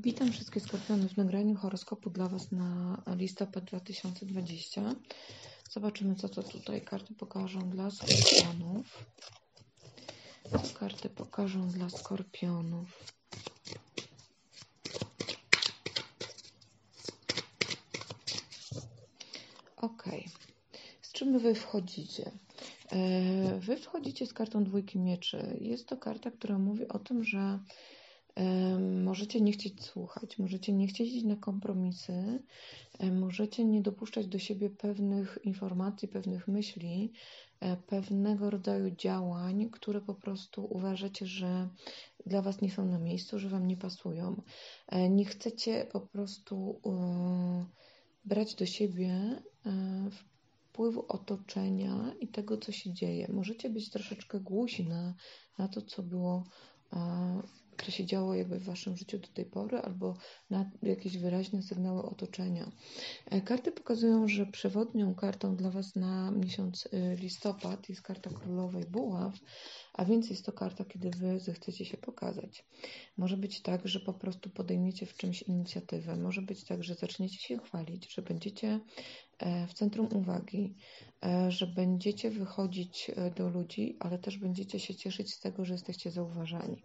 Witam wszystkie skorpiony w nagraniu horoskopu dla Was na listopad 2020. Zobaczymy, co to tutaj karty pokażą dla skorpionów. Co karty pokażą dla skorpionów. Ok. Z czym Wy wchodzicie? E, wy wchodzicie z kartą dwójki mieczy. Jest to karta, która mówi o tym, że Możecie nie chcieć słuchać, możecie nie chcieć iść na kompromisy, możecie nie dopuszczać do siebie pewnych informacji, pewnych myśli, e, pewnego rodzaju działań, które po prostu uważacie, że dla Was nie są na miejscu, że Wam nie pasują. E, nie chcecie po prostu e, brać do siebie wpływu otoczenia i tego, co się dzieje. Możecie być troszeczkę głusi na, na to, co było co się działo jakby w Waszym życiu do tej pory, albo na jakieś wyraźne sygnały otoczenia. E, karty pokazują, że przewodnią kartą dla Was na miesiąc y, listopad jest karta królowej buław, a więc jest to karta, kiedy Wy zechcecie się pokazać. Może być tak, że po prostu podejmiecie w czymś inicjatywę, może być tak, że zaczniecie się chwalić, że będziecie w centrum uwagi, e, że będziecie wychodzić do ludzi, ale też będziecie się cieszyć z tego, że jesteście zauważani.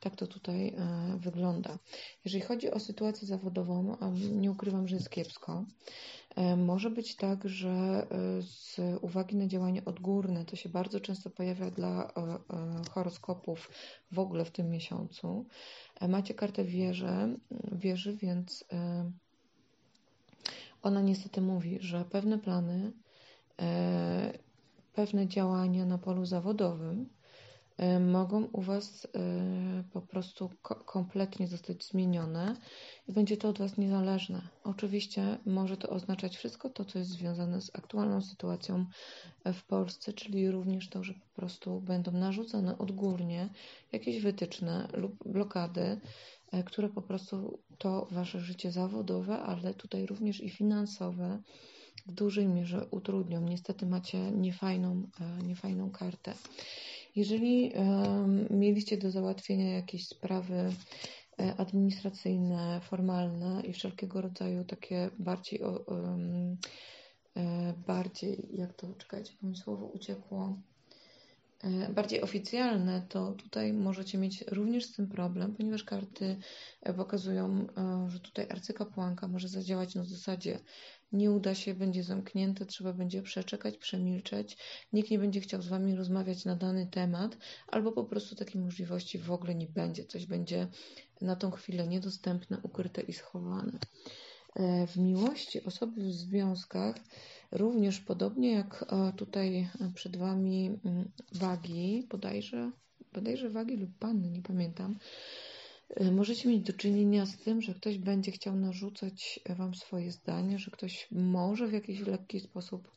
Tak to tutaj e, wygląda. Jeżeli chodzi o sytuację zawodową, nie ukrywam, że jest kiepsko. E, może być tak, że e, z uwagi na działanie odgórne, to się bardzo często pojawia dla horoskopów w ogóle w tym miesiącu. Macie kartę wieży, wieży więc ona niestety mówi, że pewne plany, pewne działania na polu zawodowym E, mogą u Was e, po prostu kompletnie zostać zmienione i będzie to od Was niezależne. Oczywiście może to oznaczać wszystko to, co jest związane z aktualną sytuacją w Polsce, czyli również to, że po prostu będą narzucone odgórnie jakieś wytyczne lub blokady, e, które po prostu to Wasze życie zawodowe, ale tutaj również i finansowe w dużej mierze utrudnią. Niestety macie niefajną, niefajną kartę. Jeżeli mieliście do załatwienia jakieś sprawy e, administracyjne, formalne i wszelkiego rodzaju takie bardziej, e, bardziej jak to, czekajcie, bo mi słowo uciekło, e, bardziej oficjalne, to tutaj możecie mieć również z tym problem, ponieważ karty pokazują, że tutaj arcykapłanka może zadziałać na zasadzie nie uda się, będzie zamknięte, trzeba będzie przeczekać, przemilczeć, nikt nie będzie chciał z Wami rozmawiać na dany temat, albo po prostu takiej możliwości w ogóle nie będzie, coś będzie na tą chwilę niedostępne, ukryte i schowane. E, w miłości osoby w związkach również podobnie jak e, tutaj przed Wami mm, wagi, bodajże, bodajże wagi lub panny, nie pamiętam, E, możecie mieć do czynienia z tym, że ktoś będzie chciał narzucać Wam swoje zdanie, że ktoś może w jakiś lekki sposób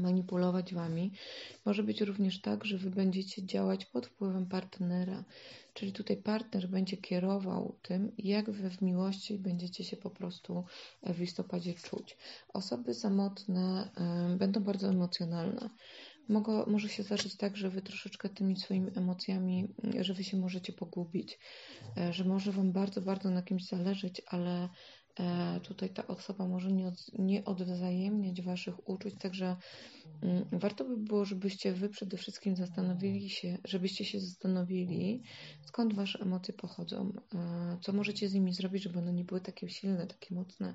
manipulować Wami. Może być również tak, że Wy będziecie działać pod wpływem partnera, czyli tutaj partner będzie kierował tym, jak Wy w miłości będziecie się po prostu w listopadzie czuć. Osoby samotne y, będą bardzo emocjonalne. Mogło, może się zdarzyć tak, że wy troszeczkę tymi swoimi emocjami, że wy się możecie pogubić, e, że może wam bardzo, bardzo na kimś zależeć, ale e, tutaj ta osoba może nie, od, nie odwzajemniać waszych uczuć, także mm, warto by było, żebyście wy przede wszystkim zastanowili się, żebyście się zastanowili, skąd wasze emocje pochodzą, e, co możecie z nimi zrobić, żeby one nie były takie silne, takie mocne,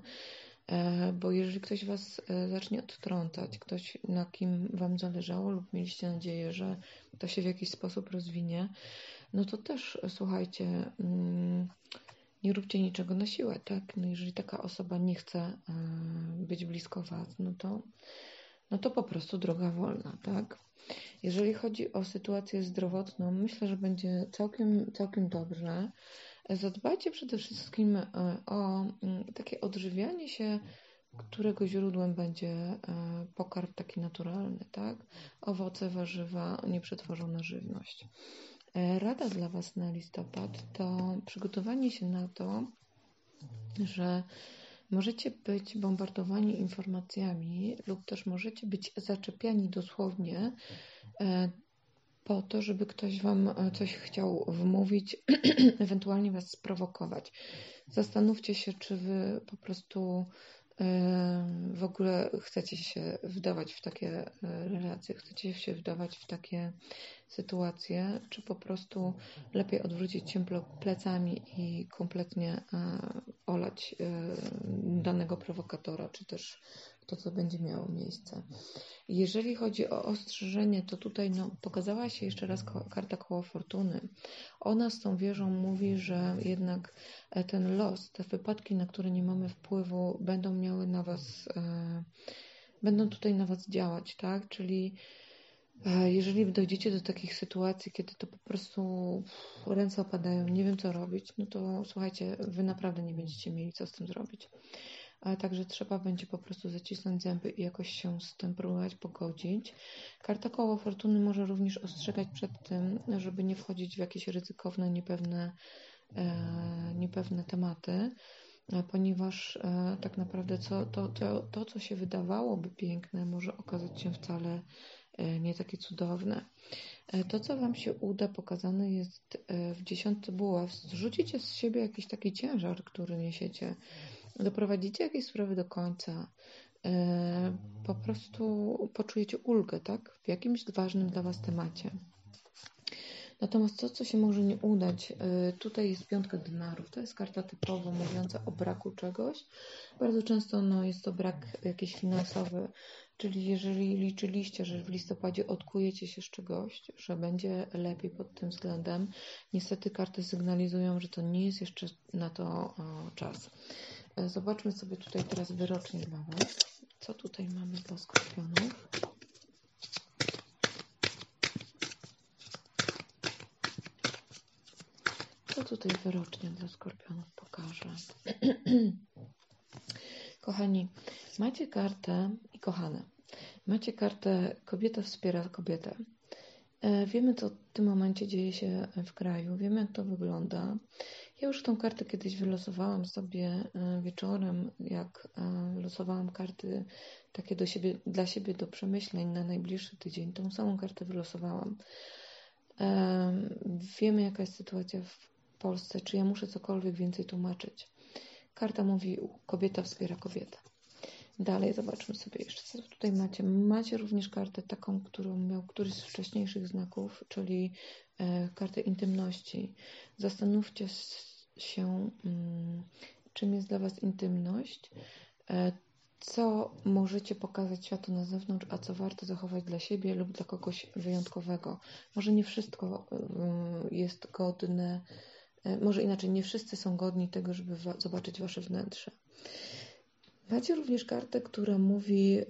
E, bo jeżeli ktoś Was e, zacznie odtrącać, ktoś na kim Wam zależało lub mieliście nadzieję, że to się w jakiś sposób rozwinie, no to też e, słuchajcie, mm, nie róbcie niczego na siłę, tak? No jeżeli taka osoba nie chce być blisko Was, no to, no to po prostu droga wolna, tak? Jeżeli chodzi o sytuację zdrowotną, myślę, że będzie całkiem, całkiem dobrze. Zadbajcie przede wszystkim e, o mm, takie odżywianie się, którego źródłem będzie e, pokarm taki naturalny, tak? Owoce, warzywa, nieprzetworzona żywność. E, rada dla Was na listopad to przygotowanie się na to, że możecie być bombardowani informacjami lub też możecie być zaczepiani dosłownie po to, żeby ktoś Wam coś chciał wmówić, ewentualnie Was sprowokować. Zastanówcie się, czy Wy po prostu w ogóle chcecie się wdawać w takie relacje, chcecie się wdawać w takie sytuacje, czy po prostu lepiej odwrócić się plecami i kompletnie olać danego prowokatora, czy też to, co będzie miało miejsce. Jeżeli chodzi o ostrzeżenie, to tutaj no, pokazała się jeszcze raz karta koło fortuny. Ona z tą wieżą mówi, że jednak e, ten los, te wypadki, na które nie mamy wpływu, będą miały na Was, e, będą tutaj na Was działać, tak? Czyli e, jeżeli dojdziecie do takich sytuacji, kiedy to po prostu ręce opadają, nie wiem co robić, no to słuchajcie, Wy naprawdę nie będziecie mieli co z tym zrobić ale także trzeba będzie po prostu zacisnąć zęby i jakoś się z tym próbować pogodzić. Karta koło fortuny może również ostrzegać przed tym, żeby nie wchodzić w jakieś ryzykowne, niepewne, e, niepewne tematy, e, ponieważ e, tak naprawdę co, to, to, to, co się wydawałoby piękne, może okazać się wcale e, nie takie cudowne. E, to, co Wam się uda, pokazane jest w dziesiątce buław. Zrzucicie z siebie jakiś taki ciężar, który niesiecie doprowadzicie jakieś sprawy do końca, e, po prostu poczujecie ulgę, tak? W jakimś ważnym dla Was temacie. Natomiast to, co się może nie udać, e, tutaj jest piątka denarów. To jest karta typowo mówiąca o braku czegoś. Bardzo często no, jest to brak jakiś finansowy, czyli jeżeli liczyliście, że w listopadzie odkujecie się z czegoś, że będzie lepiej pod tym względem, niestety karty sygnalizują, że to nie jest jeszcze na to o, czas. E, zobaczmy sobie tutaj teraz wyrocznie dla Was. Co tutaj mamy dla skorpionów? Co tutaj wyrocznie dla skorpionów pokażę? Kochani, macie kartę kochane. Macie kartę kobieta wspiera kobietę. E, wiemy, co w tym momencie dzieje się w kraju, wiemy, jak to wygląda. Ja już tą kartę kiedyś wylosowałam sobie e, wieczorem, jak e, losowałam karty takie do siebie, dla siebie do przemyśleń na najbliższy tydzień. Tą samą kartę wylosowałam. Wiemy, jaka jest sytuacja w Polsce, czy ja muszę cokolwiek więcej tłumaczyć. Karta mówi, kobieta wspiera kobietę. Dalej zobaczmy sobie jeszcze, co tutaj macie. Macie również kartę taką, którą miał któryś z wcześniejszych znaków, czyli e, kartę intymności. Zastanówcie się, mm, czym jest dla Was intymność, e, co możecie pokazać światu na zewnątrz, a co warto zachować dla siebie lub dla kogoś wyjątkowego. Może nie wszystko e, jest godne, e, może inaczej, nie wszyscy są godni tego, żeby zobaczyć Wasze wnętrze. Macie również kartę, która mówi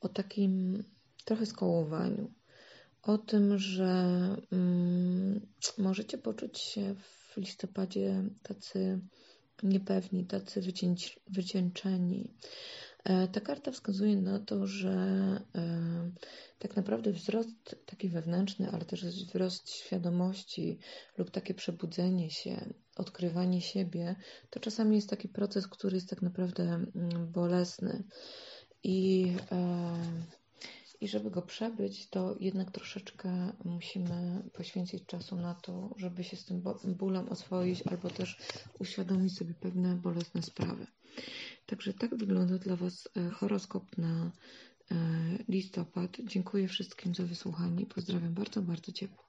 o takim trochę skołowaniu. O tym, że mm, możecie poczuć się w listopadzie tacy niepewni, tacy wycieńczeni. E, ta karta wskazuje na to, że e, tak naprawdę wzrost taki wewnętrzny, ale też wzrost świadomości lub takie przebudzenie się, odkrywanie siebie, to czasami jest taki proces, który jest tak naprawdę mm, bolesny. I, I żeby go przebyć, to jednak troszeczkę musimy poświęcić czasu na to, żeby się z tym bólem oswoić, albo też uświadomić sobie pewne bolesne sprawy. Także tak wygląda dla Was e, horoskop na e, listopad. Dziękuję wszystkim za wysłuchanie. Pozdrawiam bardzo, bardzo ciepło.